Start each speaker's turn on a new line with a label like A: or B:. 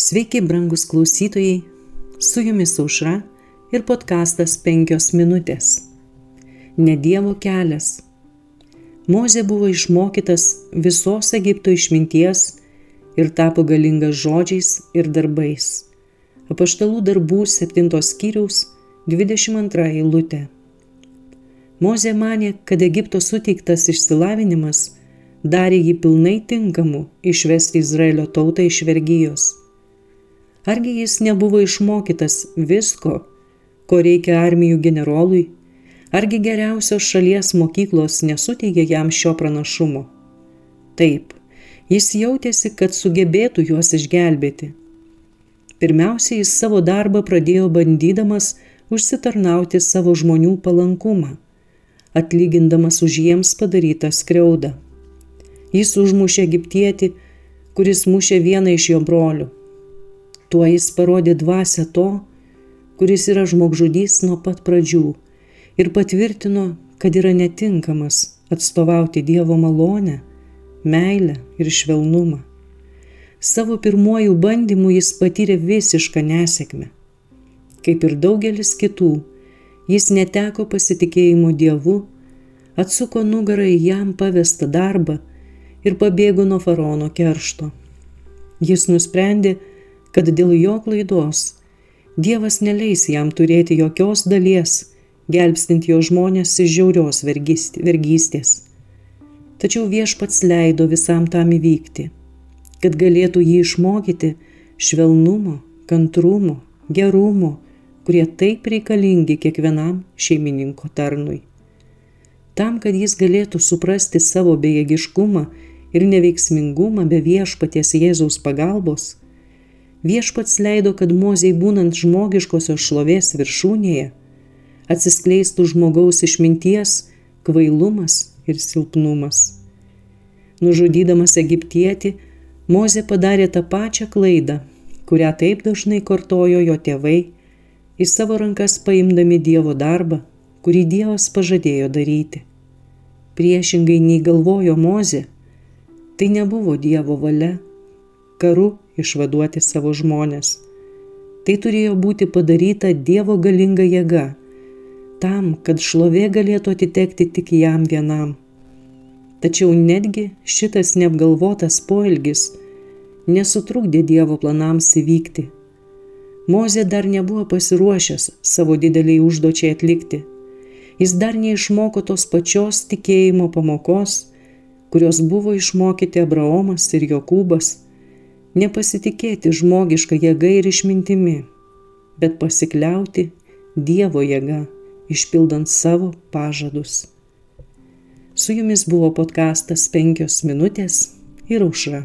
A: Sveiki, brangus klausytojai, su jumis aušra ir podkastas 5 minutės. Ne Dievo kelias. Mozė buvo išmokytas visos Egipto išminties ir tapo galingas žodžiais ir darbais. Apaštalų darbų 7 skyriaus 22 eilutė. Mozė manė, kad Egipto suteiktas išsilavinimas darė jį pilnai tinkamu išvesti Izraelio tautą iš vergyjos. Argi jis nebuvo išmokytas visko, ko reikia armijų generolui? Argi geriausios šalies mokyklos nesuteikė jam šio pranašumo? Taip, jis jautėsi, kad sugebėtų juos išgelbėti. Pirmiausia, jis savo darbą pradėjo bandydamas užsitarnauti savo žmonių palankumą, atlygindamas už jiems padarytą skriaudą. Jis užmušė egiptietį, kuris mušė vieną iš jo brolių Tuo jis parodė dvasę to, kuris yra žmogžudys nuo pat pradžių ir patvirtino, kad yra netinkamas atstovauti Dievo malonę, meilę ir švelnumą. Savo pirmojų bandymų jis patyrė visišką nesėkmę. Kaip ir daugelis kitų, jis neteko pasitikėjimo Dievu, atsuko nugarą į jam pavestą darbą ir pabėgo nuo faraono keršto. Jis nusprendė, kad dėl jo klaidos Dievas neleis jam turėti jokios dalies, gelbstint jo žmonės iš žiaurios vergystės. Tačiau viešpats leido visam tam įvykti, kad galėtų jį išmokyti švelnumo, kantrumo, gerumo, kurie taip reikalingi kiekvienam šeimininko tarnui. Tam, kad jis galėtų suprasti savo bejėgiškumą ir neveiksmingumą be viešpaties Jėzaus pagalbos, Viešpats leido, kad mozei būnant žmogiškosios šlovės viršūnėje atsiskleistų žmogaus išminties, kvailumas ir silpnumas. Nužudydamas egiptietį, Mozė padarė tą pačią klaidą, kurią taip dažnai kartojo jo tėvai, į savo rankas paimdami Dievo darbą, kurį Dievas pažadėjo daryti. Priešingai nei galvojo Mozė, tai nebuvo Dievo valia karu išvaduoti savo žmonės. Tai turėjo būti padaryta Dievo galinga jėga, tam, kad šlovė galėtų atitekti tik jam vienam. Tačiau netgi šitas neapgalvotas poelgis nesutrukdė Dievo planams įvykti. Mozė dar nebuvo pasiruošęs savo dideliai užduočiai atlikti. Jis dar neišmoko tos pačios tikėjimo pamokos, kurios buvo išmokyti Abraomas ir Jokūbas nepasitikėti žmogiška jėga ir išmintimi, bet pasikliauti Dievo jėga, išpildant savo pažadus. Su jumis buvo podkastas penkios minutės ir užra.